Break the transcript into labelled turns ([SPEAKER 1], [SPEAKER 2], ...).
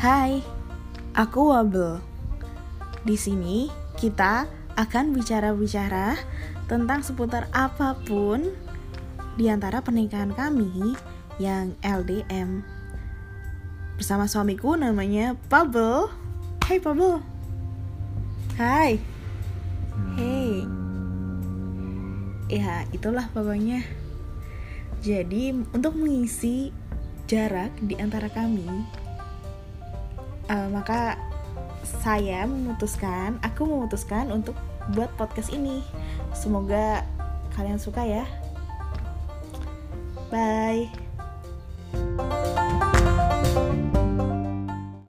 [SPEAKER 1] Hai, aku Wabel. Di sini kita akan bicara-bicara tentang seputar apa pun di antara pernikahan kami yang LDM. Bersama suamiku namanya Pabel. Hai Pabel. Hai. Hey. Ya, itulah pokoknya. Jadi, untuk mengisi jarak di antara kami, uh, maka saya memutuskan, aku memutuskan untuk buat podcast ini. Semoga kalian suka ya. Bye.